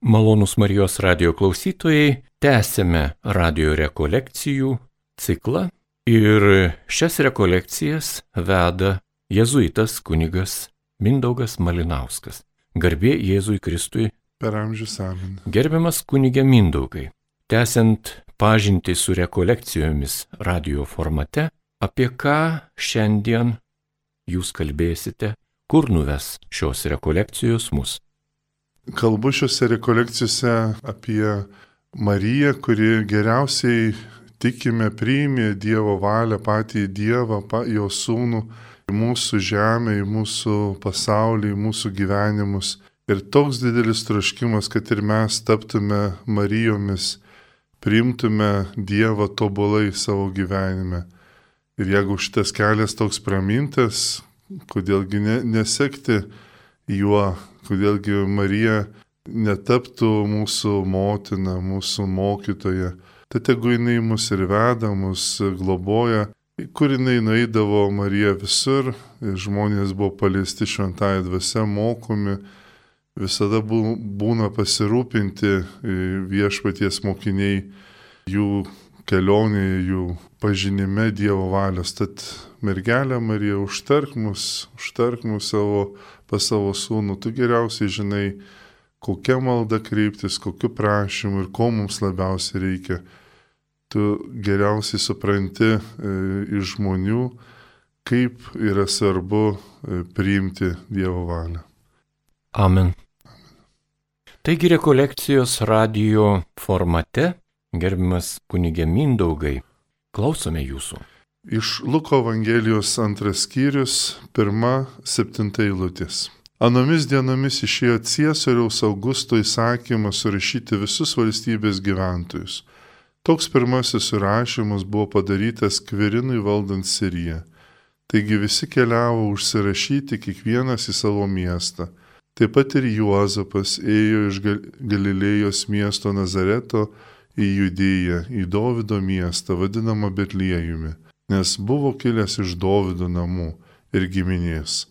Malonus Marijos radio klausytojai, tęsėme radio rekolekcijų ciklą ir šias rekolekcijas veda jėzuitas kunigas Mindaugas Malinauskas. Garbė Jėzui Kristui. Per amžius amen. Gerbiamas kunigė Mindaugai, tęsiant pažinti su rekolekcijomis radio formate, apie ką šiandien jūs kalbėsite, kur nuves šios rekolekcijos mus. Kalbu šiuose rekolekcijose apie Mariją, kuri geriausiai tikime priimė Dievo valią, patį Dievą, jo sūnų į mūsų žemę, į mūsų pasaulį, į mūsų gyvenimus. Ir toks didelis troškimas, kad ir mes taptume Marijomis, priimtume Dievą tobulai savo gyvenime. Ir jeigu šitas kelias toks pramintas, kodėlgi ne, nesekti juo, kodėlgi Marija netaptų mūsų motina, mūsų mokytoja. Tai tegu jinai mus ir veda, mus globoja. Kur jinai nueidavo Marija visur, žmonės buvo paliesti šventąją dvasę, mokomi, visada būna pasirūpinti viešpaties mokiniai jų kelionėje, jų pažinime Dievo valios. Tad mergelė Marija, užtark mus, užtark mus savo, pas savo sūnų, tu geriausiai žinai, kokia malda kreiptis, kokiu prašymu ir ko mums labiausiai reikia. Tu geriausiai supranti e, iš žmonių, kaip yra svarbu e, priimti Dievo valią. Amen. Taigi rekolekcijos radio formate, gerbimas kunigė Mindaugai, klausome jūsų. Iš Luko Evangelijos antras skyrius, pirma, septinta eilutės. Anomis dienomis išėjo Ciesoriaus Augusto įsakymas surašyti visus valstybės gyventojus. Toks pirmasis surašymas buvo padarytas Kvirinui valdant Siriją. Taigi visi keliavo užsirašyti kiekvienas į savo miestą. Taip pat ir Juozapas ėjo iš Galilėjos miesto Nazareto į Judėją, į Dovido miestą, vadinamą Betliejumi, nes buvo kilęs iš Dovido namų ir giminės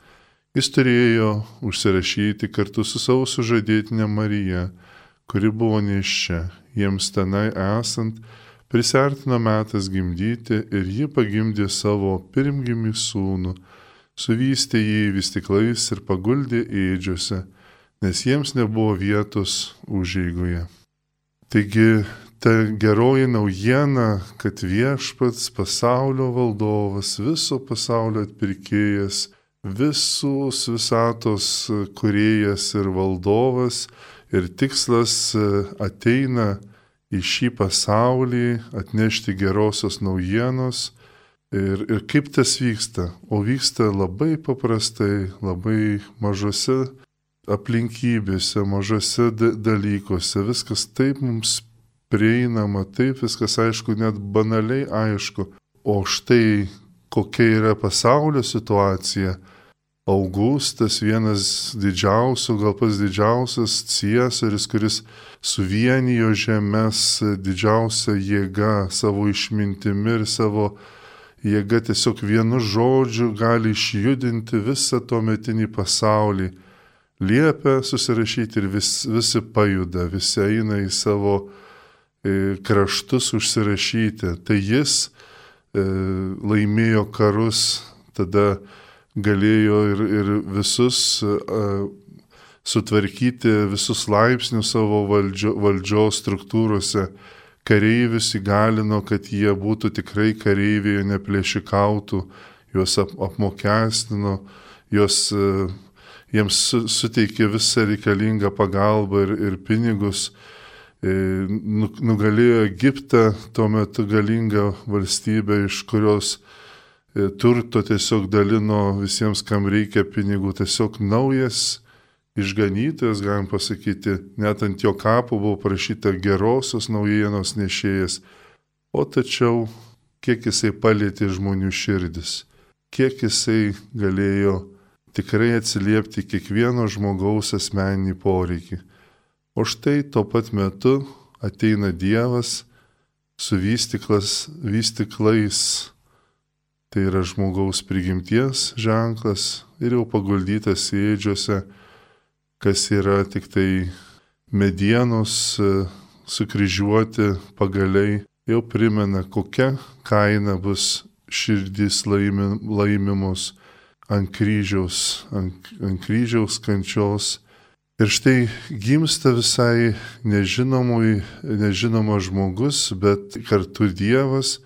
Jis turėjo užsirašyti kartu su savo sužadėtinė Marija, kuri buvo neščia, jiems tenai esant, prisartino metas gimdyti ir ji pagimdė savo pirmgimį sūnų, suvystė jį vystiklais ir paguldė ėdžiuose, nes jiems nebuvo vietos užeigoje. Taigi ta geroji naujiena, kad viešpats pasaulio valdovas, viso pasaulio atpirkėjas, visus visatos kuriejas ir valdovas ir tikslas e, ateina į šį pasaulį atnešti gerosios naujienos. Ir, ir kaip tas vyksta? O vyksta labai paprastai, labai mažose aplinkybėse, mažose dalykuose. Viskas taip mums prieinama, taip viskas aišku, net banaliai aišku. O štai kokia yra pasaulio situacija, Augustas, vienas didžiausių, gal pas didžiausias Ciesaris, kuris suvienijo žemės didžiausią jėgą savo išmintimi ir savo jėga tiesiog vienu žodžiu gali išjudinti visą to metinį pasaulį. Liepia susirašyti ir vis, visi pajuda, visi eina į savo kraštus užsirašyti. Tai jis e, laimėjo karus, tada galėjo ir, ir visus uh, sutvarkyti, visus laipsnius savo valdžio, valdžios struktūrose. Kareivius įgalino, kad jie būtų tikrai kareiviai, neplėšikautų, juos ap, apmokestino, juos, uh, jiems suteikė visą reikalingą pagalbą ir, ir pinigus. Nu, nugalėjo Egiptą, tuo metu galingą valstybę, iš kurios E, turto tiesiog dalino visiems, kam reikia pinigų, tiesiog naujas išganytojas, galim pasakyti, net ant jo kapo buvo parašyta gerosios naujienos nešėjas, o tačiau kiek jisai palėtė žmonių širdis, kiek jisai galėjo tikrai atsiliepti kiekvieno žmogaus asmeninį poreikį. O štai tuo pat metu ateina Dievas su vystiklais Tai yra žmogaus prigimties ženklas ir jau paguldytas ėdžiuose, kas yra tik tai medienos e, sukryžiuoti pagaliai jau primena, kokia kaina bus širdys laimi, laimimos ant kryžiaus, ant, ant kryžiaus kančios. Ir štai gimsta visai nežinomas žmogus, bet kartu Dievas,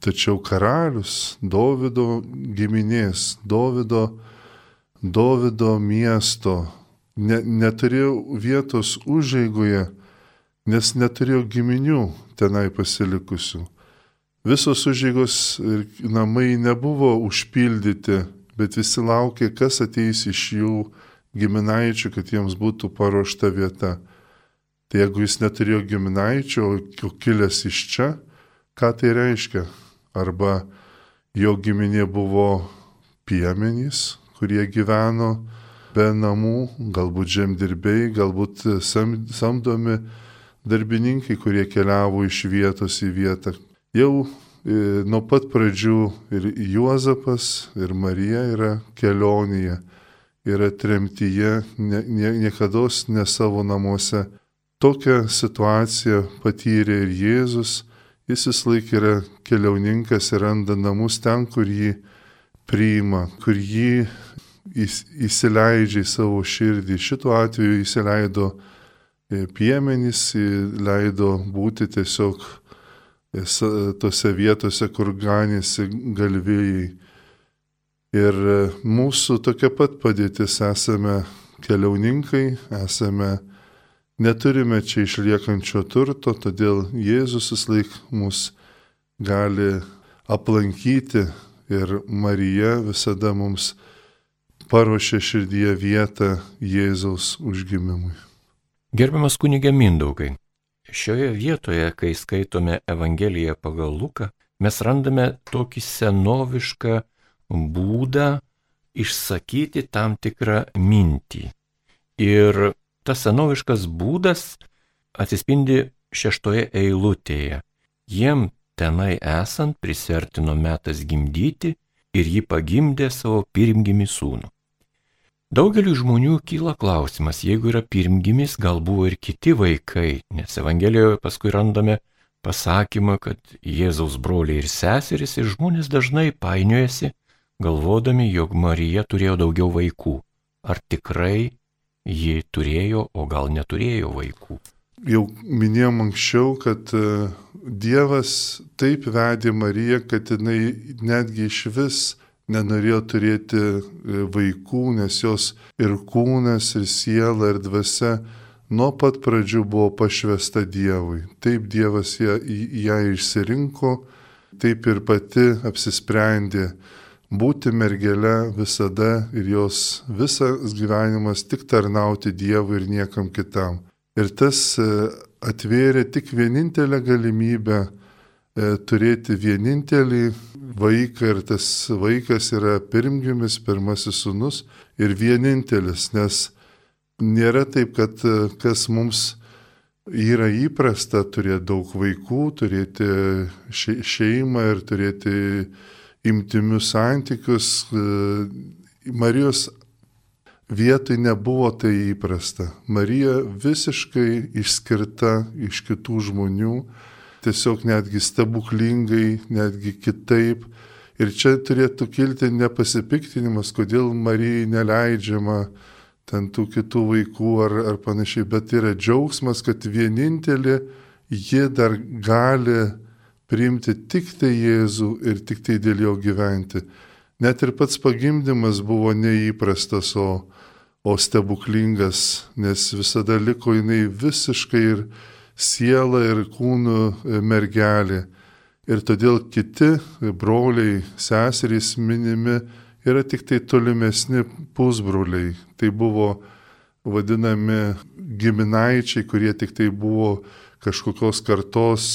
tačiau karalius, Davido giminės, Davido, Davido miesto, ne, neturėjo vietos užeigoje, nes neturėjo giminių tenai pasilikusių. Visos užėgos ir namai nebuvo užpildyti, bet visi laukė, kas ateis iš jų giminaičių, kad jiems būtų paruošta vieta. Tai jeigu jis neturėjo giminaičio, o kilęs iš čia, ką tai reiškia? Arba jo giminė buvo piemenys, kurie gyveno be namų, galbūt žemdirbiai, galbūt samdomi darbininkai, kurie keliavo iš vietos į vietą. Jau e, nuo pat pradžių ir Juozapas, ir Marija yra kelionėje, yra tremtyje, ne, nie, niekada ne savo namuose. Tokią situaciją patyrė ir Jėzus, jis vis laik yra keliauninkas ir randa namus ten, kur jį priima, kur jį įsileidžia į savo širdį. Šituo atveju įsileido E, piemenys leido būti tiesiog e, tose vietose, kur ganėsi galvėjai. Ir e, mūsų tokia pat padėtis esame keliauninkai, esame, neturime čia išliekančio turto, todėl Jėzus vis laik mus gali aplankyti ir Marija visada mums paruošia širdyje vietą Jėzaus užgimimui. Gerbiamas kunigė Mindaugai, šioje vietoje, kai skaitome Evangeliją pagal Luką, mes randame tokį senovišką būdą išsakyti tam tikrą mintį. Ir tas senoviškas būdas atsispindi šeštoje eilutėje. Jiem tenai esant prisertino metas gimdyti ir jį pagimdė savo pirmgimį sūnų. Daugeliu žmonių kyla klausimas, jeigu yra pirmgimis, gal buvo ir kiti vaikai, nes Evangelijoje paskui randame pasakymą, kad Jėzaus broliai ir seserys ir žmonės dažnai painiojasi, galvodami, jog Marija turėjo daugiau vaikų. Ar tikrai ji turėjo, o gal neturėjo vaikų? Jau minėjom anksčiau, kad e, Dievas taip vedė Mariją, kad jinai netgi iš vis nenorėjo turėti e, vaikų, nes jos ir kūnas, ir siela, ir dvasia nuo pat pradžių buvo pašvesta Dievui. Taip Dievas ją, ją išsirinko, taip ir pati apsisprendė būti mergelė visada ir jos visas gyvenimas tik tarnauti Dievui ir niekam kitam. Ir tas e, atvėrė tik vienintelę galimybę e, turėti vienintelį vaiką ir tas vaikas yra pirmgimis, pirmasis sunus ir vienintelis, nes nėra taip, kad kas mums yra įprasta turėti daug vaikų, turėti šeimą ir turėti imtimius santykius. Marijos vietoj nebuvo tai įprasta. Marija visiškai išskirta iš kitų žmonių tiesiog netgi stebuklingai, netgi kitaip. Ir čia turėtų kilti nepasipiktinimas, kodėl Marijai neleidžiama ten tų kitų vaikų ar, ar panašiai, bet yra džiaugsmas, kad vienintelė ji dar gali priimti tik tai Jėzų ir tik tai dėl jo gyventi. Net ir pats pagimdymas buvo neįprastas, o, o stebuklingas, nes visada liko jinai visiškai ir siela ir kūnų mergelė. Ir todėl kiti broliai, seserys minimi yra tik tai tolimesni pusbroliai. Tai buvo vadinami giminaičiai, kurie tik tai buvo kažkokios kartos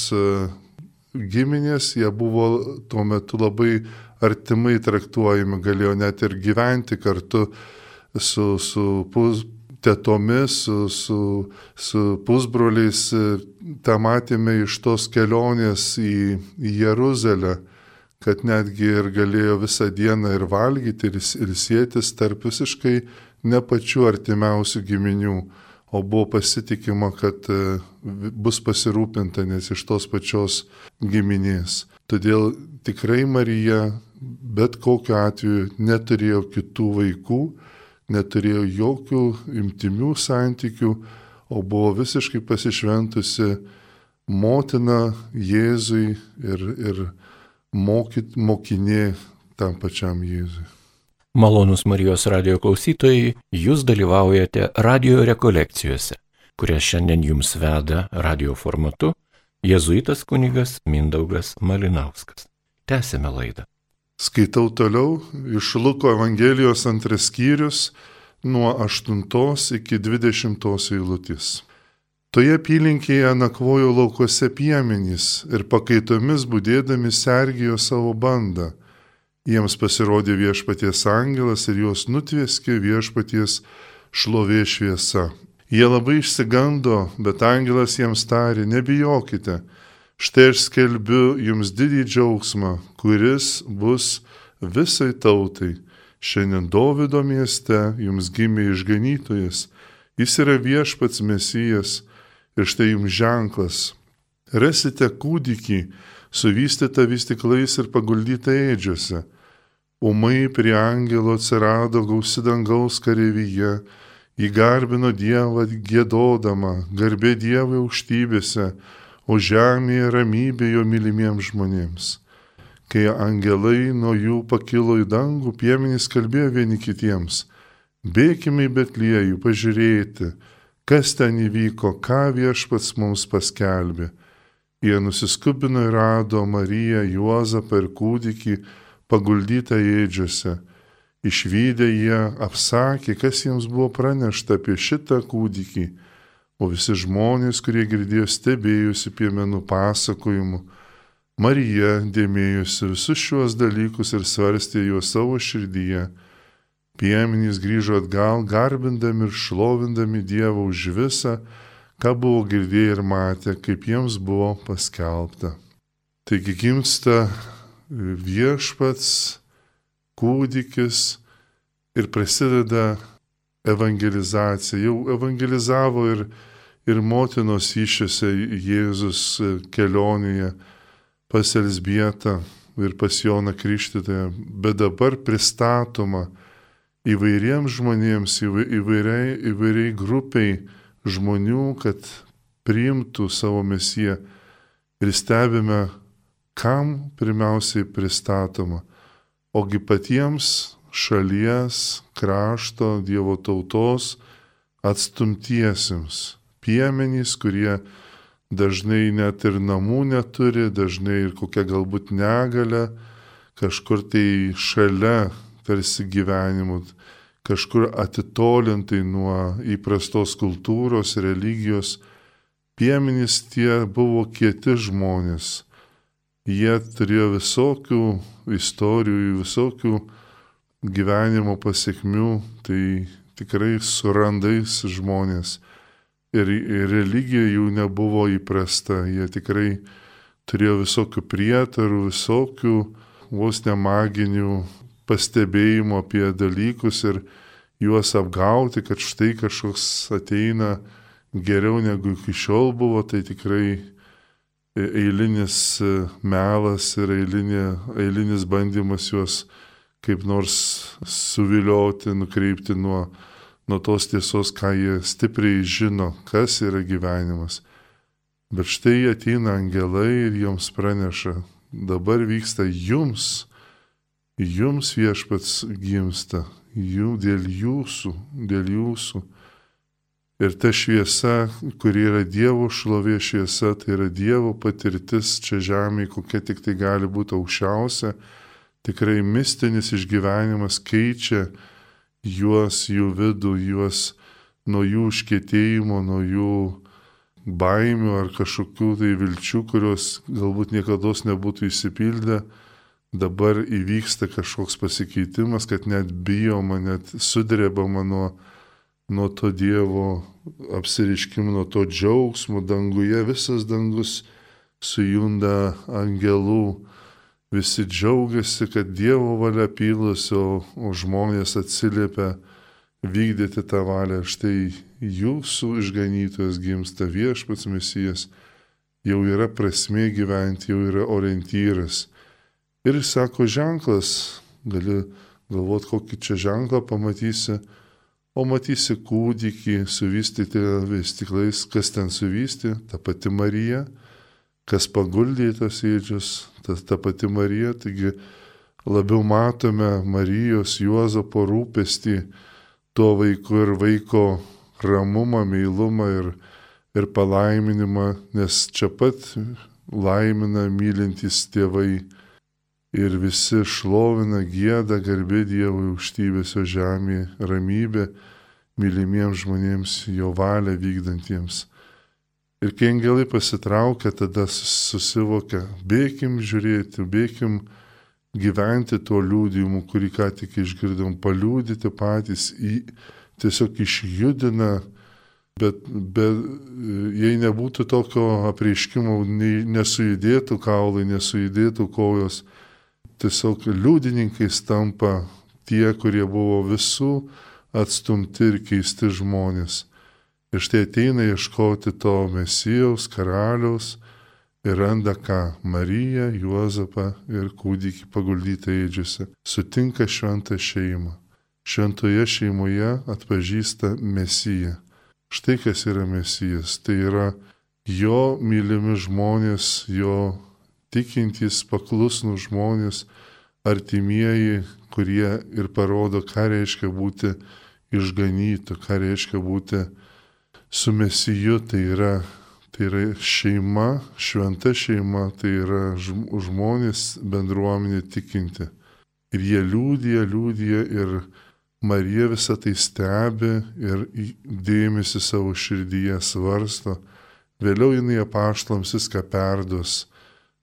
giminės, jie buvo tuo metu labai artimai traktuojami, galėjo net ir gyventi kartu su, su pus, tetomis, su, su, su pusbroliais, tą matėme iš tos kelionės į, į Jeruzalę, kad netgi ir galėjo visą dieną ir valgyti, ir, ir sėtis tarp visiškai ne pačių artimiausių giminių, o buvo pasitikima, kad e, bus pasirūpinta, nes iš tos pačios giminės. Todėl tikrai Marija bet kokiu atveju neturėjo kitų vaikų, neturėjo jokių imtimių santykių, o buvo visiškai pasišventusi motina Jėzui ir, ir mokyt, mokinė tam pačiam Jėzui. Malonus Marijos radio klausytojai, jūs dalyvaujate radio rekolekcijose, kurias šiandien jums veda radio formatu jėzuitas kunigas Mindaugas Malinauskas. Tęsime laidą. Skaitau toliau iš Luko Evangelijos antras skyrius nuo 8 iki 20 eilutės. Toje apylinkėje nakvojo laukose piemenys ir pakaitomis būdėdami sergijo savo bandą Jiems pasirodė viešpaties angelas ir juos nutvieskė viešpaties šlovė šviesa. Jie labai išsigando, bet angelas jiems tarė, nebijokite, štai aš skelbiu jums didį džiaugsmą, kuris bus visai tautai. Šiandien Davido mieste jums gimė išganytojas, jis yra viešpats mesijas ir štai jums ženklas. Rasite kūdikį, suvystytą vystiklais ir paguldytą ėdžiuose Umai prie angelo atsirado gausi dangaus kareivyje, įgarbino Dievą gėdodama, garbė Dievui aukštybėse, o žemėje ramybė jo mylimiems žmonėms. Kai angelai nuo jų pakilo į dangų, piemenys kalbėjo vieni kitiems, bėkime į Betliejų pažiūrėti, kas ten įvyko, ką viešpats mums paskelbė. Jie nusiskubino ir rado Mariją, Juozapą ir kūdikį, paguldytą ėdžiose. Išvykę jie apsakė, kas jiems buvo pranešta apie šitą kūdikį, o visi žmonės, kurie girdėjo stebėjusi piemenų pasakojimu, Marija dėmėjusi visus šiuos dalykus ir svarstė juos savo širdyje. Piemenys grįžo atgal, garbindami ir šlovindami Dievą už visą, ką buvo girdėję ir matę, kaip jiems buvo paskelbta. Taigi gimsta viešpats, kūdikis ir prasideda evangelizacija. Jau evangelizavo ir, ir motinos iššiose Jėzus kelionėje pas Elsbietą ir pas Joną Krikštytoją, bet dabar pristatoma įvairiems žmonėms, įvairiai, įvairiai grupiai žmonių, kad priimtų savo mesiją ir stebime kam pirmiausiai pristatoma, ogi patiems šalies, krašto, Dievo tautos atstumtiesiems, piemenys, kurie dažnai net ir namų neturi, dažnai ir kokia galbūt negalė, kažkur tai šalia tarsi gyvenimu, kažkur atitolintai nuo įprastos kultūros, religijos, piemenys tie buvo kieti žmonės jie turėjo visokių istorijų, visokių gyvenimo pasiekmių, tai tikrai surandais žmonės. Ir, ir religija jų nebuvo įprasta, jie tikrai turėjo visokių prietarų, visokių vos nemaginių pastebėjimų apie dalykus ir juos apgauti, kad štai kažkoks ateina geriau negu iki šiol buvo, tai tikrai eilinis e, melas ir eilinė, eilinis bandymas juos kaip nors suvilioti, nukreipti nuo, nuo tos tiesos, ką jie stipriai žino, kas yra gyvenimas. Bet štai ateina angelai ir joms praneša, dabar vyksta jums, jums viešpats gimsta, jų dėl jūsų, dėl jūsų. Ir ta šviesa, kuri yra Dievo šlovė šviesa, tai yra Dievo patirtis čia žemėje, kokia tik tai gali būti aukščiausia, tikrai mistinis išgyvenimas keičia juos, jų vidų, juos nuo jų užkėtėjimo, nuo jų baimių ar kažkokių tai vilčių, kurios galbūt niekada nebūtų įsipildę. Dabar įvyksta kažkoks pasikeitimas, kad net bijoma, net sudrebama nuo nuo to Dievo apsiriškimo, nuo to džiaugsmo danguje, visas dangus sujunda angelų, visi džiaugiasi, kad Dievo valia pylusi, o, o žmonės atsiliepia vykdyti tą valią. Štai jūsų išganytojas gimsta viešpats mesijas, jau yra prasmė gyventi, jau yra orientyras. Ir sako ženklas, gali galvoti, kokį čia ženklą pamatysi, o matysi kūdikį suvystyti vestiklais, kas ten suvystė, ta pati Marija, kas paguldė tos įdžius, ta, ta pati Marija, taigi labiau matome Marijos Juozapo rūpestį tuo vaiku ir vaiko ramumą, meilumą ir, ir palaiminimą, nes čia pat laimina mylintys tėvai ir visi šlovina gėdą, garbė Dievui užtybėsio žemėje, ramybė mylimiems žmonėms, jo valią vykdantiems. Ir kai angelai pasitraukia, tada susivokia, bėkim žiūrėti, bėkim gyventi tuo liūdimu, kurį ką tik išgirdom, paliūdyti patys, į, tiesiog išjudina, bet, bet jei nebūtų tokio apreiškimo, nesujudėtų kaulai, nesujudėtų kojos, tiesiog liudininkais tampa tie, kurie buvo visų atstumti ir keisti žmonės. Ir štai ateina ieškoti to mesijaus, karaliaus ir randa ką - Mariją, Juozapą ir kūdikį paguldytą eidžiuose. Sutinka šventą šeimą. Šventoje šeimoje atpažįsta mesiją. Štai kas yra mesijas. Tai yra jo mylimi žmonės, jo tikintys, paklusnų žmonės, artimieji, kurie ir parodo, ką reiškia būti išganytų, ką reiškia būti su mesiju, tai yra, tai yra šeima, šventa šeima, tai yra žmonės bendruomenė tikinti. Ir jie liūdija, liūdija ir Marija visą tai stebi ir dėmesį savo širdyje svarsto. Vėliau jinai apaštlams viską perduos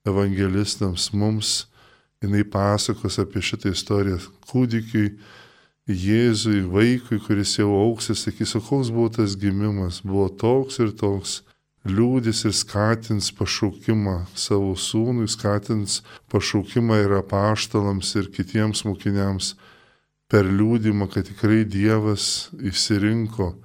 evangelistams, mums jinai pasakos apie šitą istoriją kūdikiui, Jėzui, vaikui, kuris jau auksis, sakys, o koks buvo tas gimimas, buvo toks ir toks, liūdis ir skatins pašaukimą savo sūnui, skatins pašaukimą ir apaštalams ir kitiems mokiniams per liūdimą, kad tikrai Dievas išsirinko,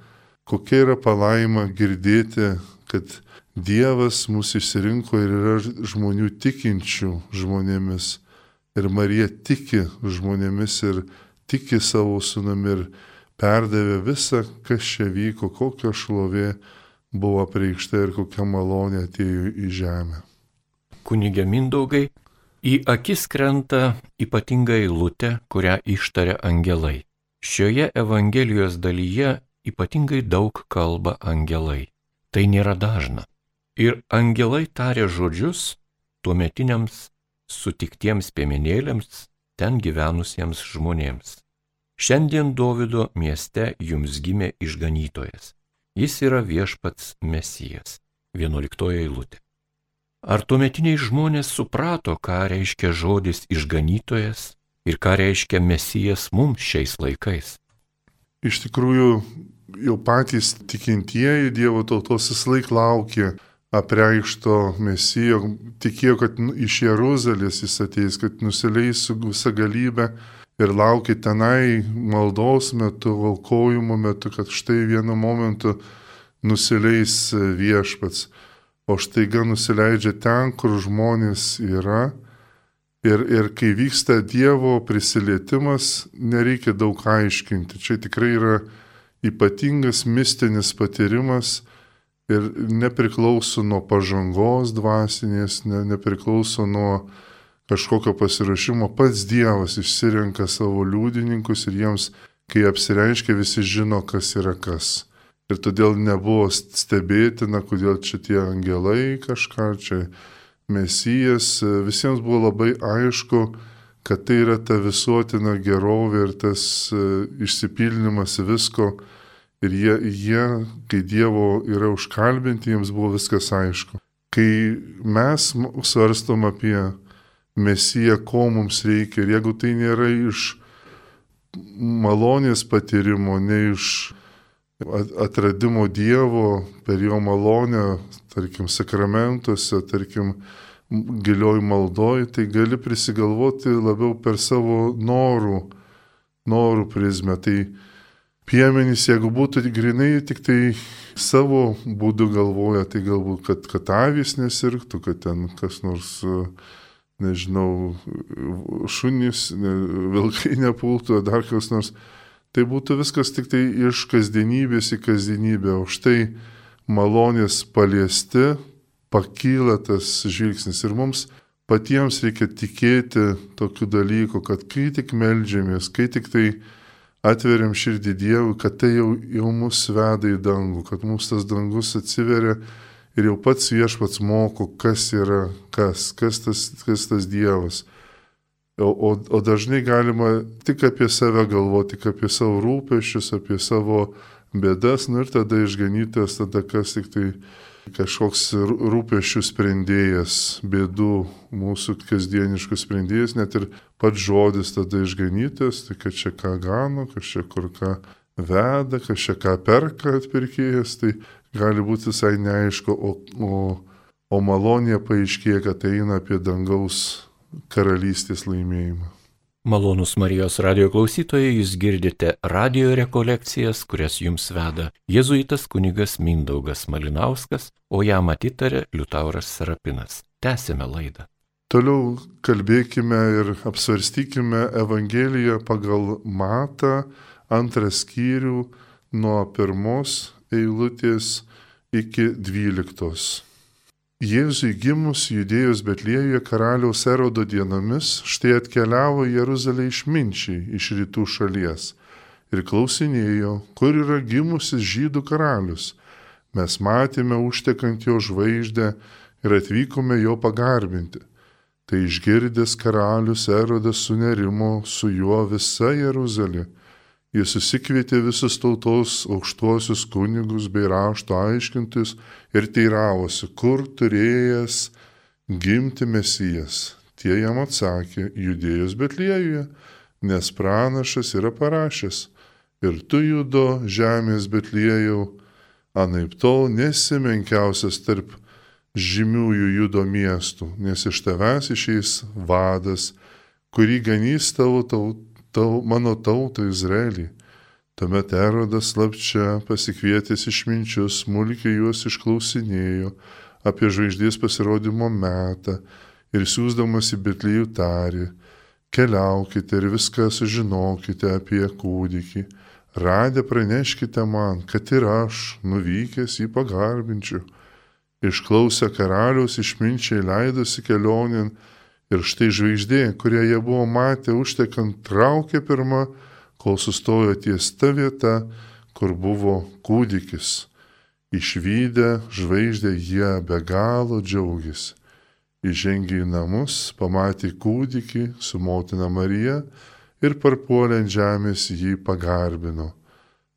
kokia yra palaima girdėti, kad Dievas mūsų išsirinko ir yra žmonių tikinčių žmonėmis. Ir Marija tiki žmonėmis ir tiki savo sunami ir perdavė visą, kas čia vyko, kokia šlovė buvo preikšta ir kokia malonė atėjo į žemę. Kunigė Mindaugai, į akis krenta ypatinga eilutė, kurią ištaria angelai. Šioje Evangelijos dalyje ypatingai daug kalba angelai. Tai nėra dažna. Ir angelai tarė žodžius tuometiniams sutiktiems piemenėliams, ten gyvenusiems žmonėms. Šiandien Davido mieste jums gimė išganytojas. Jis yra viešpats Mesijas. 11 eilutė. Ar tuometiniai žmonės suprato, ką reiškia žodis išganytojas ir ką reiškia Mesijas mums šiais laikais? Iš tikrųjų, jau patys tikintieji Dievo tautos vis laik laukė apreikšto mesijo, tikėjo, kad nu, iš Jeruzalės jis ateis, kad nusileis su visa galybė ir laukia tenai maldos metu, valkojimo metu, kad štai vienu momentu nusileis viešpats, o štai gan nusileidžia ten, kur žmonės yra. Ir, ir kai vyksta Dievo prisilietimas, nereikia daug aiškinti. Čia tikrai yra ypatingas mistinis patyrimas, ir nepriklauso nuo pažangos dvasinės, ne, nepriklauso nuo kažkokio pasirašymo. Pats Dievas išsirenka savo liudininkus ir jiems, kai apsireiškia, visi žino, kas yra kas. Ir todėl nebuvo stebėtina, kodėl čia tie angelai kažką, čia mesijas, visiems buvo labai aišku, kad tai yra ta visuotina gerovė ir tas e, išsipildymas visko, Ir jie, jie, kai Dievo yra užkalbinti, jiems buvo viskas aišku. Kai mes svarstom apie Mesiją, ko mums reikia, ir jeigu tai nėra iš malonės patyrimo, ne iš atradimo Dievo per jo malonę, tarkim, sakramentuose, tarkim, gilioj maldoj, tai gali prisigalvoti labiau per savo norų, norų prizmę. Tai piemenys, jeigu būtų grinai tik tai savo būdu galvoja, tai galbūt, kad, kad avys nesirgtų, kad ten kas nors, nežinau, šunys, ne, vilkai nepultų, dar kas nors. Tai būtų viskas tik tai iš kasdienybės į kasdienybę. Už tai malonės paliesti pakyla tas žvilgsnis. Ir mums patiems reikia tikėti tokiu dalyku, kad kai tik melžiamės, kai tik tai atveriam širdį Dievui, kad tai jau, jau mus veda į dangų, kad mums tas dangus atsiveria ir jau pats viešpats moko, kas yra kas, kas tas, kas tas Dievas. O, o, o dažnai galima tik apie save galvoti, tik apie savo rūpešius, apie savo bėdas, nu ir tada išganytas, tada kas tik tai kažkoks rūpešių sprendėjas, bėdų mūsų kasdieniškų sprendėjas, net ir pats žodis tada išganytas, tai kad čia ką gano, kas čia kur ką veda, kas čia ką perka atpirkėjas, tai gali būti visai neaišku, o, o, o malonė paaiškėja, kad tai eina apie dangaus karalystės laimėjimą. Malonus Marijos radio klausytojai, jūs girdite radio rekolekcijas, kurias jums veda jėzuitas kunigas Mindaugas Malinauskas, o ją atitarė Liutauras Sarapinas. Tęsime laidą. Toliau kalbėkime ir apsvarstykime Evangeliją pagal Matą antrą skyrių nuo pirmos eilutės iki dvyliktos. Jėzui gimus judėjus Betlėjuje karaliaus erodo dienomis, štai atkeliavo Jeruzalė išminčiai iš rytų šalies ir klausinėjo, kur yra gimusis žydų karalius. Mes matėme užtekant jo žvaigždę ir atvykome jo pagarbinti. Tai išgirdęs karalius erodas sunerimo su juo visa Jeruzalė Jis susikvietė visus tautos aukštuosius kunigus bei rašto aiškintus ir teiravosi, kur turėjęs gimti mesijas. Tie jam atsakė, judėjus Betliejuje, nes pranašas yra parašęs, ir tu judo žemės Betliejau, anaip tol nesimenkiausias tarp žymiųjų judo miestų, nes iš tavęs išeis vadas, kurį ganys tavo tauta tau, mano tautą Izraelį. Tuomet Erodas slapčia pasikvietęs išminčius, smulkiai juos išklausinėjo apie žvaigždės pasirodymo metą ir siūsdamas į Betlijų tarį, keliaukite ir viską sužinokite apie kūdikį, radę praneškite man, kad ir aš, nuvykęs į pagarbinčių. Išklausę karaliaus išminčiai leidosi kelionin, Ir štai žvaigždė, kurią jie buvo matę užtekant, traukė pirmą, kol sustojo ties ta vieta, kur buvo kūdikis. Išvykę žvaigždę jie be galo džiaugiasi. Įžengė į namus, pamatė kūdikį su motina Marija ir parpuolė ant žemės jį pagarbino.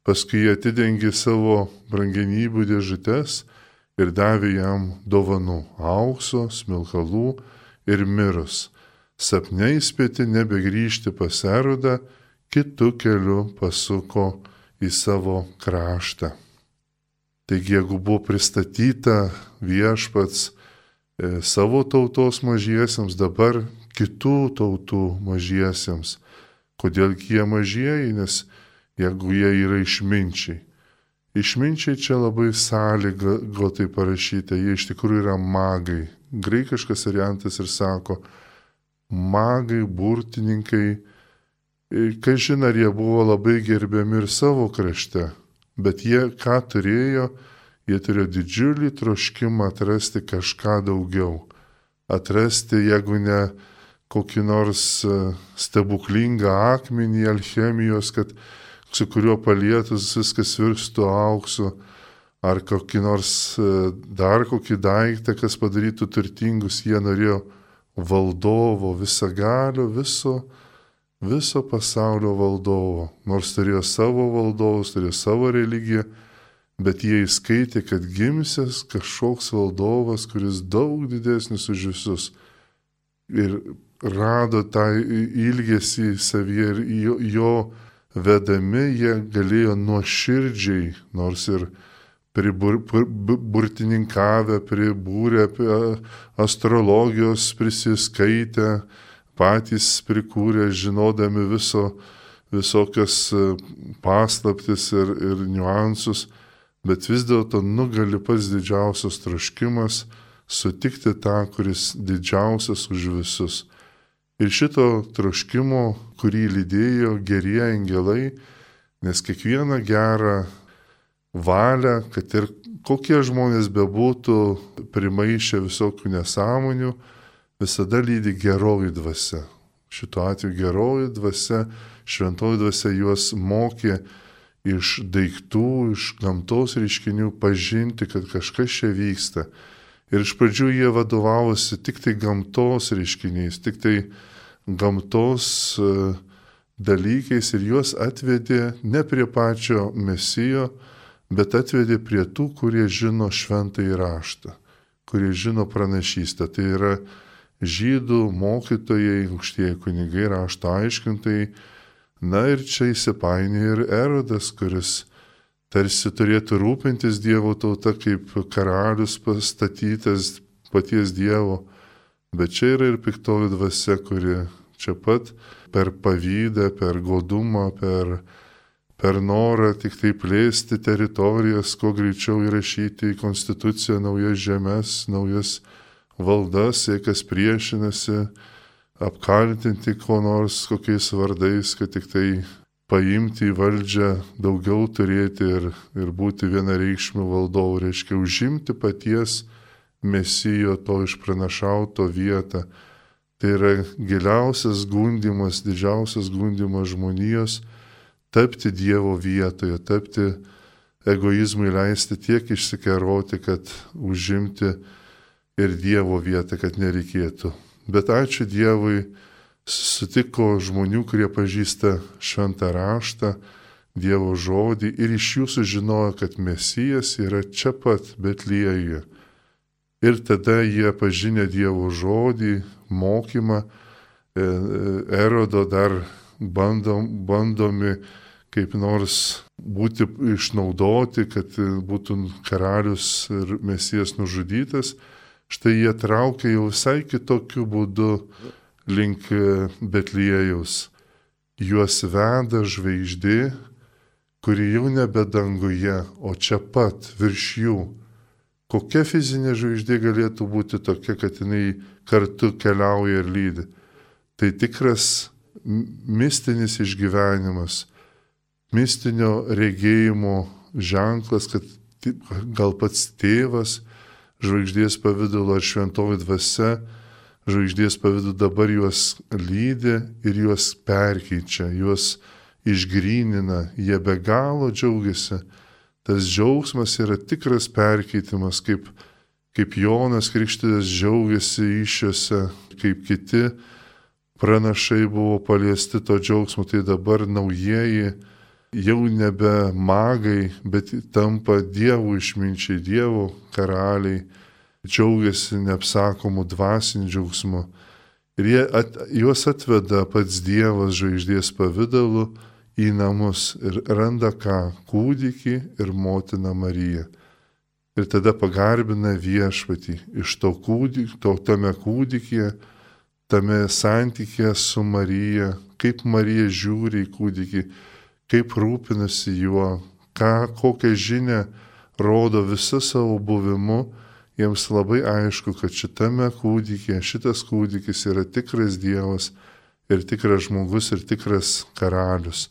Paskui jie atidengė savo brangenybių dėžutes ir davė jam dovanų - aukso, smilkalų, ir mirus. Sapne įspėti nebegrįžti pas erodą, kitų kelių pasuko į savo kraštą. Taigi, jeigu buvo pristatyta viešpats e, savo tautos mažiesiems, dabar kitų tautų mažiesiems. Kodėl jie mažieji, nes jeigu jie yra išminčiai. Išminčiai čia labai sąlygotai parašyta, jie iš tikrųjų yra magai, graikiškas variantas ir sako, magai, burtininkai, kai žinai, ar jie buvo labai gerbiami ir savo krašte, bet jie ką turėjo, jie turėjo didžiulį troškimą atrasti kažką daugiau. Atrasti, jeigu ne kokį nors e, stebuklingą akmenį alchemijos, kad su kuriuo palietus viskas virstų auksu, ar kokį nors e, dar kokį daiktą, kas padarytų turtingus, jie norėjo valdovo, visagalio, viso, viso pasaulio valdovo. Nors turėjo savo valdovus, turėjo savo religiją, bet jie įskaitė, kad gimsės kažkoks valdovas, kuris daug didesnis už visus. Ir rado tą ilgesį savyje ir jo, jo vedami jie galėjo nuoširdžiai, nors ir priburtininkavę, pribūrę astrologijos prisiskaitę, patys prikūrę, žinodami viso, visokias e, paslaptis ir, ir niuansus, bet vis dėlto nugali pats didžiausias troškimas sutikti tą, kuris didžiausias už visus. Ir šito troškimo, kurį lydėjo gerie angelai, nes kiekvieną gerą valią, kad ir kokie žmonės bebūtų primaišę visokių nesąmonių, visada lydi geroji dvasia. Šituo atveju geroji dvasia, šventoji dvasia juos mokė iš daiktų, iš gamtos reiškinių pažinti, kad kažkas čia vyksta. Ir iš pradžių jie vadovavosi tik tai gamtos reiškiniais, tik tai gamtos e, dalykais ir juos atvedė ne prie pačio mesijo, bet atvedė prie tų, kurie žino šventą įraštą, kurie žino pranašystę. Tai yra žydų mokytojai, aukštieji kunigai, rašto aiškintojai, Na ir čia įsipainė ir erodas, kuris tarsi turėtų rūpintis Dievo tauta kaip karalius pastatytas paties Dievo, bet čia yra ir piktoji dvasia, kuri čia pat per pavydą, per godumą, per, per norą tik tai plėsti teritorijas, kuo greičiau įrašyti į konstituciją naujas žemės, naujas valdas, siekas priešinasi apkaltinti ko nors kokiais vardais, kad tik tai paimti į valdžią, daugiau turėti ir, ir būti vienareikšmių valdovų, reiškia užimti paties mesijo to išpranašauto vietą. Tai yra giliausias gundimas, didžiausias gundimas žmonijos - tapti Dievo vietoje, tapti egoizmui leisti tiek išsikeroti, kad užimti ir Dievo vietą, kad nereikėtų Bet ačiū Dievui, sutiko žmonių, kurie pažįsta šventą raštą, Dievo žodį ir iš jų sužinojo, kad Mesijas yra čia pat Betlėjuje. Ir tada jie pažinę Dievo žodį, mokymą, e, e, erodo dar bandom, bandomi kaip nors būti išnaudoti, kad būtų karalius ir Mesijas nužudytas, štai jie traukia jau visai kitokiu būdu link Betlėjaus. Juos veda žvaigždė, kuri jau nebe danguje, o čia pat virš jų. Kokia fizinė žvaigždė galėtų būti tokia, kad jinai kartu keliauja ir lydi? Tai tikras mistinis išgyvenimas, mistinio regėjimo ženklas, kad gal pats tėvas žvaigždės pavydalu ar šventoji dvasia, žvaigždės pavydalu dabar juos lydi ir juos perkeičia, juos išgrynina, jie be galo džiaugiasi. Tas džiaugsmas yra tikras perkeitimas, kaip, kaip Jonas Krikštydas džiaugiasi iššiose, kaip kiti pranašai buvo paliesti to džiaugsmo, tai dabar naujieji jau nebe magai, bet tampa dievų išminčiai, dievų karaliai, džiaugiasi neapsakomų dvasinių džiaugsmų. Ir at, juos atveda pats Dievas žvaigždės pavydalu į namus ir randa ką - kūdikį ir motiną Mariją. Ir tada pagarbina viešpatį iš to kūdikio, to tame kūdikėje, tame santykėje su Marija, kaip Marija žiūri į kūdikį, kaip rūpinasi juo, ką, kokią žinę rodo visą savo buvimu, jiems labai aišku, kad šitame kūdikė, šitas kūdikis yra tikras Dievas ir tikras žmogus ir tikras karalius.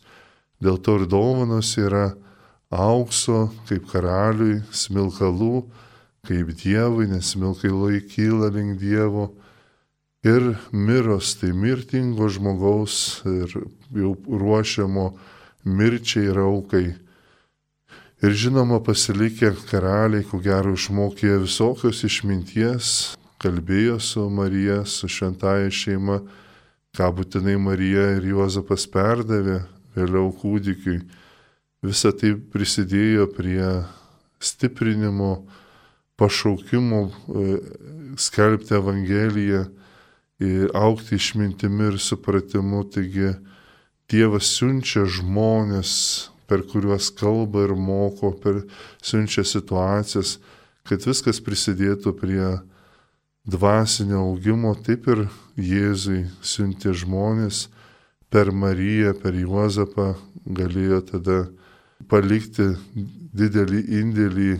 Dėl to ir dovanos yra aukso kaip karaliui, smilkalų kaip Dievui, nes smilkalai kyla link Dievo. Ir miros, tai mirtingo žmogaus ir jau ruošiamo mirčiai ir aukai. Ir žinoma, pasilikę karaliai, ko gero išmokė visokios išminties, kalbėjo su Marija, su šventąja šeima, ką būtinai Marija ir Juozapas perdavė vėliau kūdikiui. Visa tai prisidėjo prie stiprinimo, pašaukimo e, skelbti Evangeliją, aukti išmintimi ir supratimu. Taigi Dievas siunčia žmonės, per kuriuos kalba ir moko, per siunčia situacijas, kad viskas prisidėtų prie dvasinio augimo, taip ir Jėzui siuntė žmonės per Mariją, per Juozapą galėjo tada palikti didelį indėlį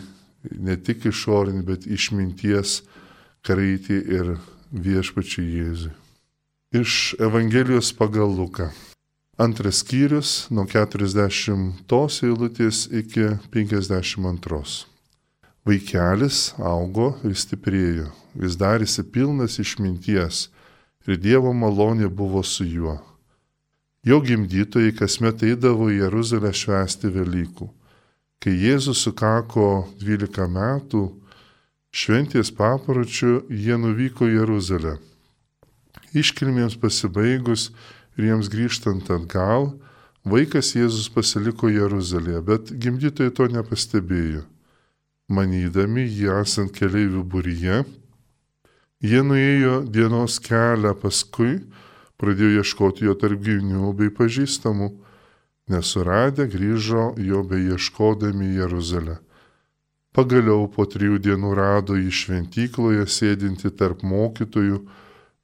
ne tik išorinį, bet išminties kraitį ir viešpačių Jėzui. Iš Evangelijos pagal Luką. Antras skyrius nuo 40 eilutės iki 52. Vaikelis augo ir stiprėjo, jis darėsi pilnas išminties ir Dievo malonė buvo su juo. Jo gimdytojai kasmet eidavo į Jeruzalę švęsti Velykų. Kai Jėzus sukako 12 metų, šventės papročių jie nuvyko į Jeruzalę. Iškilmėms pasibaigus ir jiems grįžtant atgal, vaikas Jėzus pasiliko Jeruzalėje, bet gimdytojai to nepastebėjo. Manydami jį esant keliaivių būryje, jie nuėjo dienos kelią paskui, pradėjo ieškoti jo tarp gyvinių bei pažįstamų, nesuradę grįžo jo bei ieškodami Jeruzalę. Pagaliau po trijų dienų rado jį šventykloje sėdinti tarp mokytojų,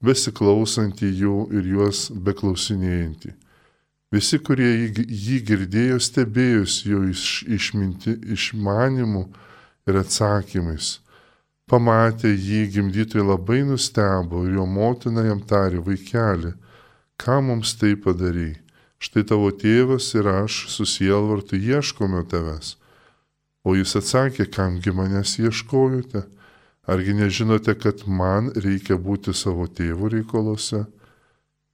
besiklausantį jų ir juos beklausinėjantį. Visi, kurie jį girdėjo, stebėjosi jo iš, išminti, išmanimu ir atsakymais. Pamatę jį gimdytojai labai nustebo ir jo motina jam tarė vaikeli, ką mums tai padarai? Štai tavo tėvas ir aš susielvartu ieškome tavęs. O jis atsakė, kamgi manęs ieškojote? Argi nežinote, kad man reikia būti savo tėvų reikalose?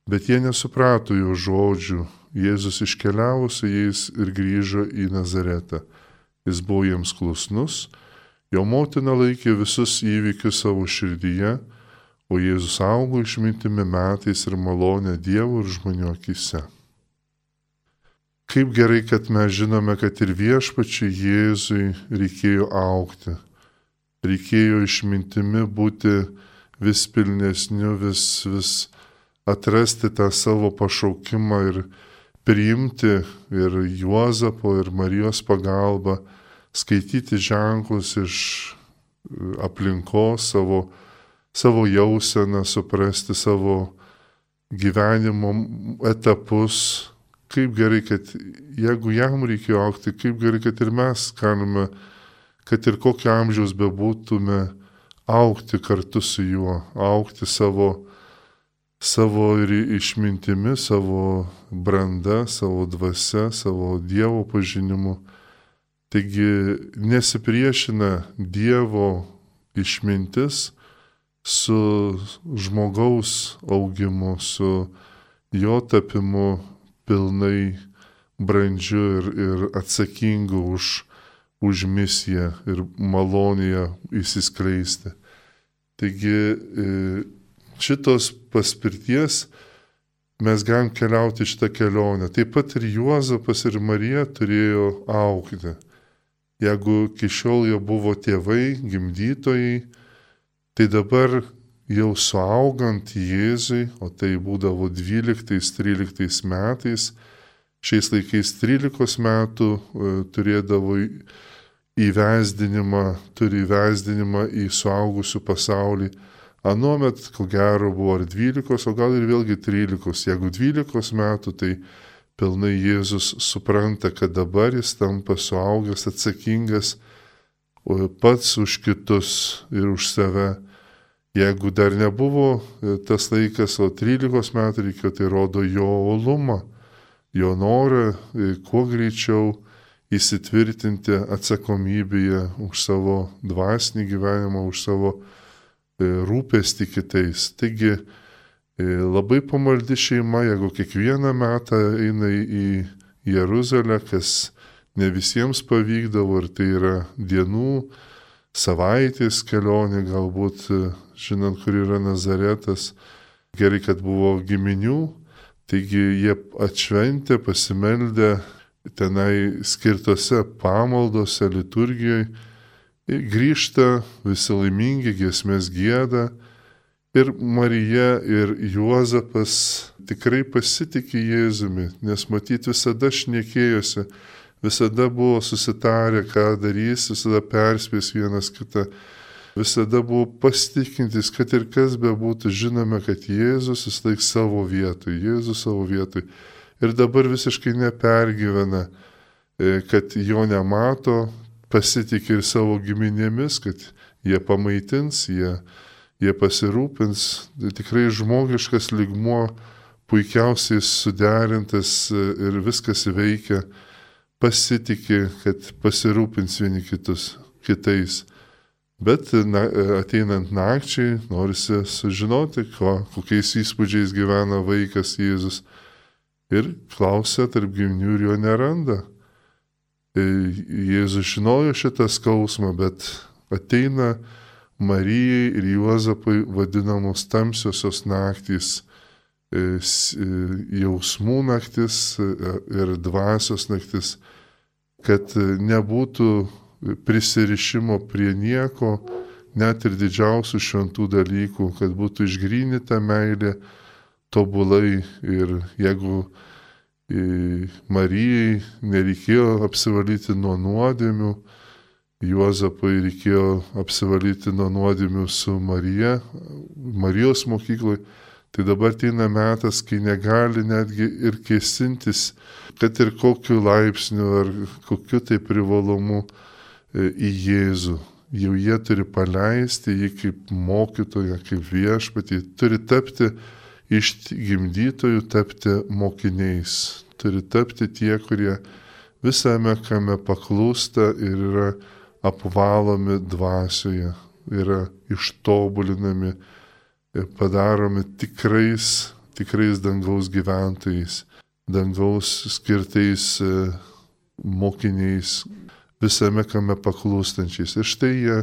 Bet jie nesuprato jo žodžių. Jėzus iškeliavo su jais ir grįžo į Nazaretą. Jis buvo jiems klusnus, jo motina laikė visus įvykius savo širdyje o Jėzus augo išmintimi metais ir malonė Dievo ir žmonių akise. Kaip gerai, kad mes žinome, kad ir viešpačiui Jėzui reikėjo aukti, reikėjo išmintimi būti vis pilnesniu, vis, vis atrasti tą savo pašaukimą ir priimti ir Juozapo, ir Marijos pagalbą, skaityti ženklus iš aplinkos savo savo jauseną, suprasti savo gyvenimo etapus. Kaip gerai, kad jeigu jam reikėjo aukti, kaip gerai, kad ir mes galime, kad ir kokio amžiaus bebūtume, aukti kartu su juo, aukti savo, savo ir išmintimi, savo branda, savo dvasia, savo Dievo pažinimu. Taigi nesipriešina Dievo išmintis, su žmogaus augimu, su jo tapimu pilnai brandžiu ir, ir atsakingu už, už misiją ir malonėje įsiskleisti. Taigi e, šitos paspirties mes galim keliauti šitą kelionę. Taip pat ir Juozapas ir Marija turėjo aukti. Jeigu iki šiol jie buvo tėvai, gimdytojai, Tai dabar jau suaugant Jėzui, o tai būdavo 12-13 metais, šiais laikais 13 metų e, turėdavo įvesdinimą, turi įvesdinimą į suaugusių pasaulį. Anuomet, ko gero, buvo ar 12, o gal ir vėlgi 13. Jeigu 12 metų, tai pilnai Jėzus supranta, kad dabar jis tampa suaugęs, atsakingas pats už kitus ir už save. Jeigu dar nebuvo e, tas laikas, o 13 metų reikėjo, tai rodo jo olumą, jo norą e, kuo greičiau įsitvirtinti atsakomybėje už savo dvasinį gyvenimą, už savo e, rūpestį kitais. Taigi labai pamaldi šeima, jeigu kiekvieną metą eina į Jeruzalę, kas ne visiems pavykdavo ir tai yra dienų, savaitės kelionė, galbūt žinant, kur yra Nazaretas, gerai, kad buvo giminių, taigi jie atšventė, pasimeldė tenai skirtose pamaldose, liturgijoje, grįžta visi laimingi, giesmės gėda. Ir Marija ir Juozapas tikrai pasitikė Jėzumi, nes matyti visada šnekėjosi, visada buvo susitarę, ką darys, visada perspės vienas kitą. Visada buvo pasitikintis, kad ir kas bebūtų, žinome, kad Jėzus vis laik savo vietoj, Jėzus savo vietoj. Ir dabar visiškai nepergyvena, e, kad jo nemato, pasitikė ir savo giminėmis, kad jie pamaitins, jie, jie pasirūpins. Tai tikrai žmogiškas ligmuo puikiausiai suderintas e, ir viskas veikia, pasitikė, kad pasirūpins vieni kitus, kitais. Bet na, ateinant nakčiai norisi sužinoti, ko, kokiais įspūdžiais gyvena vaikas Jėzus. Ir klausia tarp giminių ir jo neranda. E, Jėzus žinojo šitą skausmą, bet ateina Marijai ir Juozapai vadinamos tamsiosios naktys, e, e, jausmų naktis ir dvasios naktis, kad nebūtų prisirišimo prie nieko, net ir didžiausių šventų dalykų, kad būtų išgrynita meilė tobulai ir jeigu Marijai nereikėjo apsivalyti nuo nuodėmių, Juozapai reikėjo apsivalyti nuo nuodėmių su Marija, Marijos mokykloje, tai dabar ateina metas, kai negali netgi ir kėsintis, kad ir kokiu laipsniu ar kokiu tai privalumu į Jėzų. Jau jie turi paleisti jį kaip mokytoją, kaip viešpatį, turi tapti iš gimdytojų, tapti mokiniais, turi tapti tie, kurie visame kame paklūsta ir yra apvalomi dvasioje, yra ištobulinami ir padaromi tikrais, tikrais dangaus gyventojais, dangaus skirtais e, mokiniais, visame kame paklūstančiais. Ir štai jie,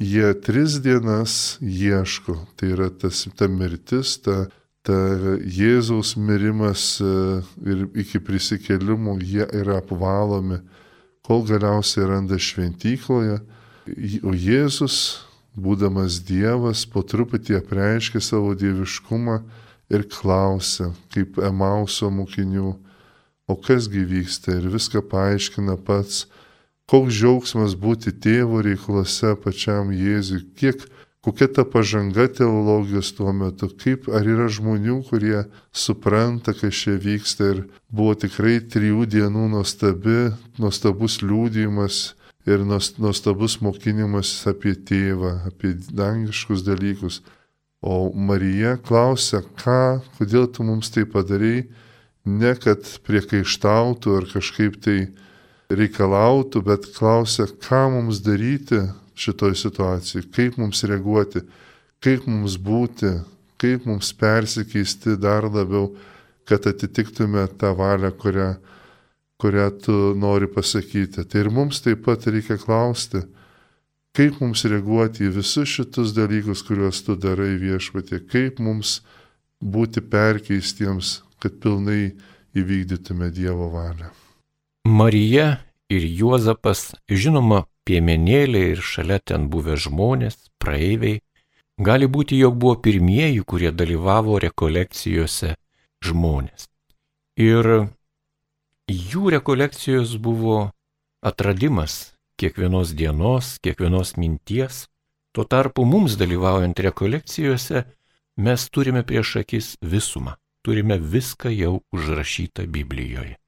jie tris dienas ieško. Tai yra tas, ta mirtis, ta, ta Jėzaus mirimas e, ir iki prisikėlimų jie yra apvalomi, kol galiausiai randa šventykloje. O Jėzus, būdamas Dievas, po truputį apreiškia savo dieviškumą ir klausia, kaip Emauso mokinių, o kasgi vyksta ir viską paaiškina pats Koks džiaugsmas būti tėvo reikaluose pačiam Jėzui, kiek, kokia ta pažanga teologijos tuo metu, kaip ar yra žmonių, kurie supranta, kas čia vyksta? Ir buvo tikrai trijų dienų nuostabi, nuostabus liūdėjimas ir nuostabus mokinimas apie tėvą, apie dangiškus dalykus. O Marija klausia, ką, kodėl tu mums tai padarai, ne kad priekaištautų ar kažkaip tai reikalautų, bet klausia, ką mums daryti šitoj situacijai, kaip mums reaguoti, kaip mums būti, kaip mums persikeisti dar labiau, kad atitiktume tą valią, kurią, kurią tu nori pasakyti. Tai ir mums taip pat reikia klausti, kaip mums reaguoti į visus šitus dalykus, kuriuos tu darai viešpatė, kaip mums būti perkeistiems, kad pilnai įvykdytume Dievo valią. Marija ir Juozapas, žinoma, piemenėliai ir šalia ten buvę žmonės, praeiviai, gali būti, jog buvo pirmieji, kurie dalyvavo rekolekcijose žmonės. Ir jų rekolekcijos buvo atradimas kiekvienos dienos, kiekvienos minties. Tuo tarpu mums dalyvaujant rekolekcijose mes turime prieš akis visumą, turime viską jau užrašytą Biblijoje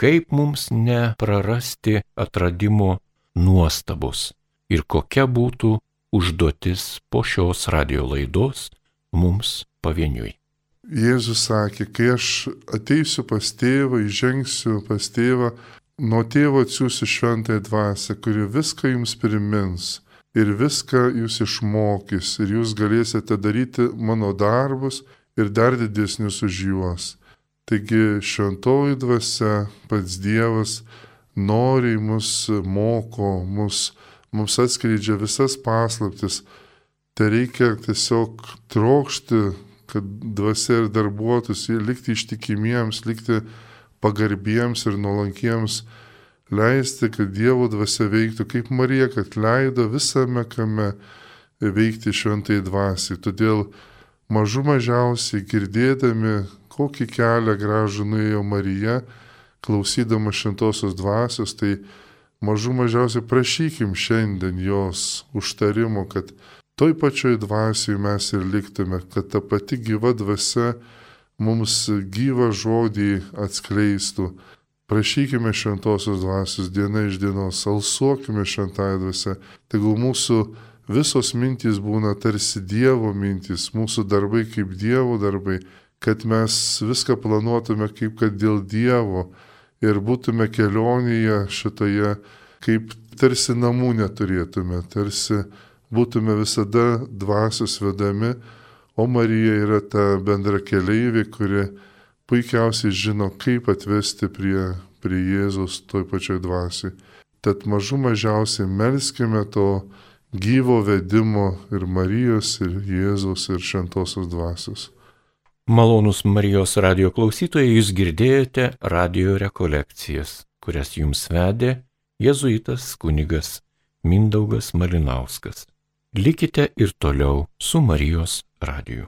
kaip mums neprarasti atradimo nuostabos ir kokia būtų užduotis po šios radio laidos mums pavieniui. Jėzus sakė, kai aš ateisiu pas tėvą, įžengsiu pas tėvą, nuo tėvo atsiųsiu šventąją dvasę, kuri viską jums primins ir viską jūs išmokys ir jūs galėsite daryti mano darbus ir dar didesnius už juos. Taigi šventoji dvasia, pats Dievas noriai mus moko, mus, mums atskleidžia visas paslaptis. Tai reikia tiesiog trokšti, kad dvasia ir darbuotųsi, likti ištikimiems, likti pagarbiems ir nuolankiems, leisti, kad Dievo dvasia veiktų kaip Marija, kad leido visame kame veikti šventai dvasiai. Todėl mažų mažiausiai girdėdami kokį kelią gražų nuėjo Marija, klausydama šventosios dvasios, tai mažų mažiausiai prašykim šiandien jos užtarimo, kad toj pačioj dvasiai mes ir liktume, kad ta pati gyva dvasia mums gyvą žodį atskleistų. Prašykime šventosios dvasios diena iš dienos, alsuokime šventąją dvasę, tegul mūsų visos mintys būna tarsi Dievo mintys, mūsų darbai kaip Dievo darbai, kad mes viską planuotume kaip kad dėl Dievo ir būtume kelionėje šitoje, kaip tarsi namų neturėtume, tarsi būtume visada dvasios vedami, o Marija yra ta bendra keleivė, kuri puikiausiai žino, kaip atvesti prie, prie Jėzus toj pačioj dvasiai. Tad mažų mažiausiai melskime to gyvo vedimo ir Marijos, ir Jėzaus, ir Šventosios dvasios. Malonus Marijos radio klausytojai, jūs girdėjote radio rekolekcijas, kurias jums vedė jėzuitas kunigas Mindaugas Malinauskas. Likite ir toliau su Marijos radiju.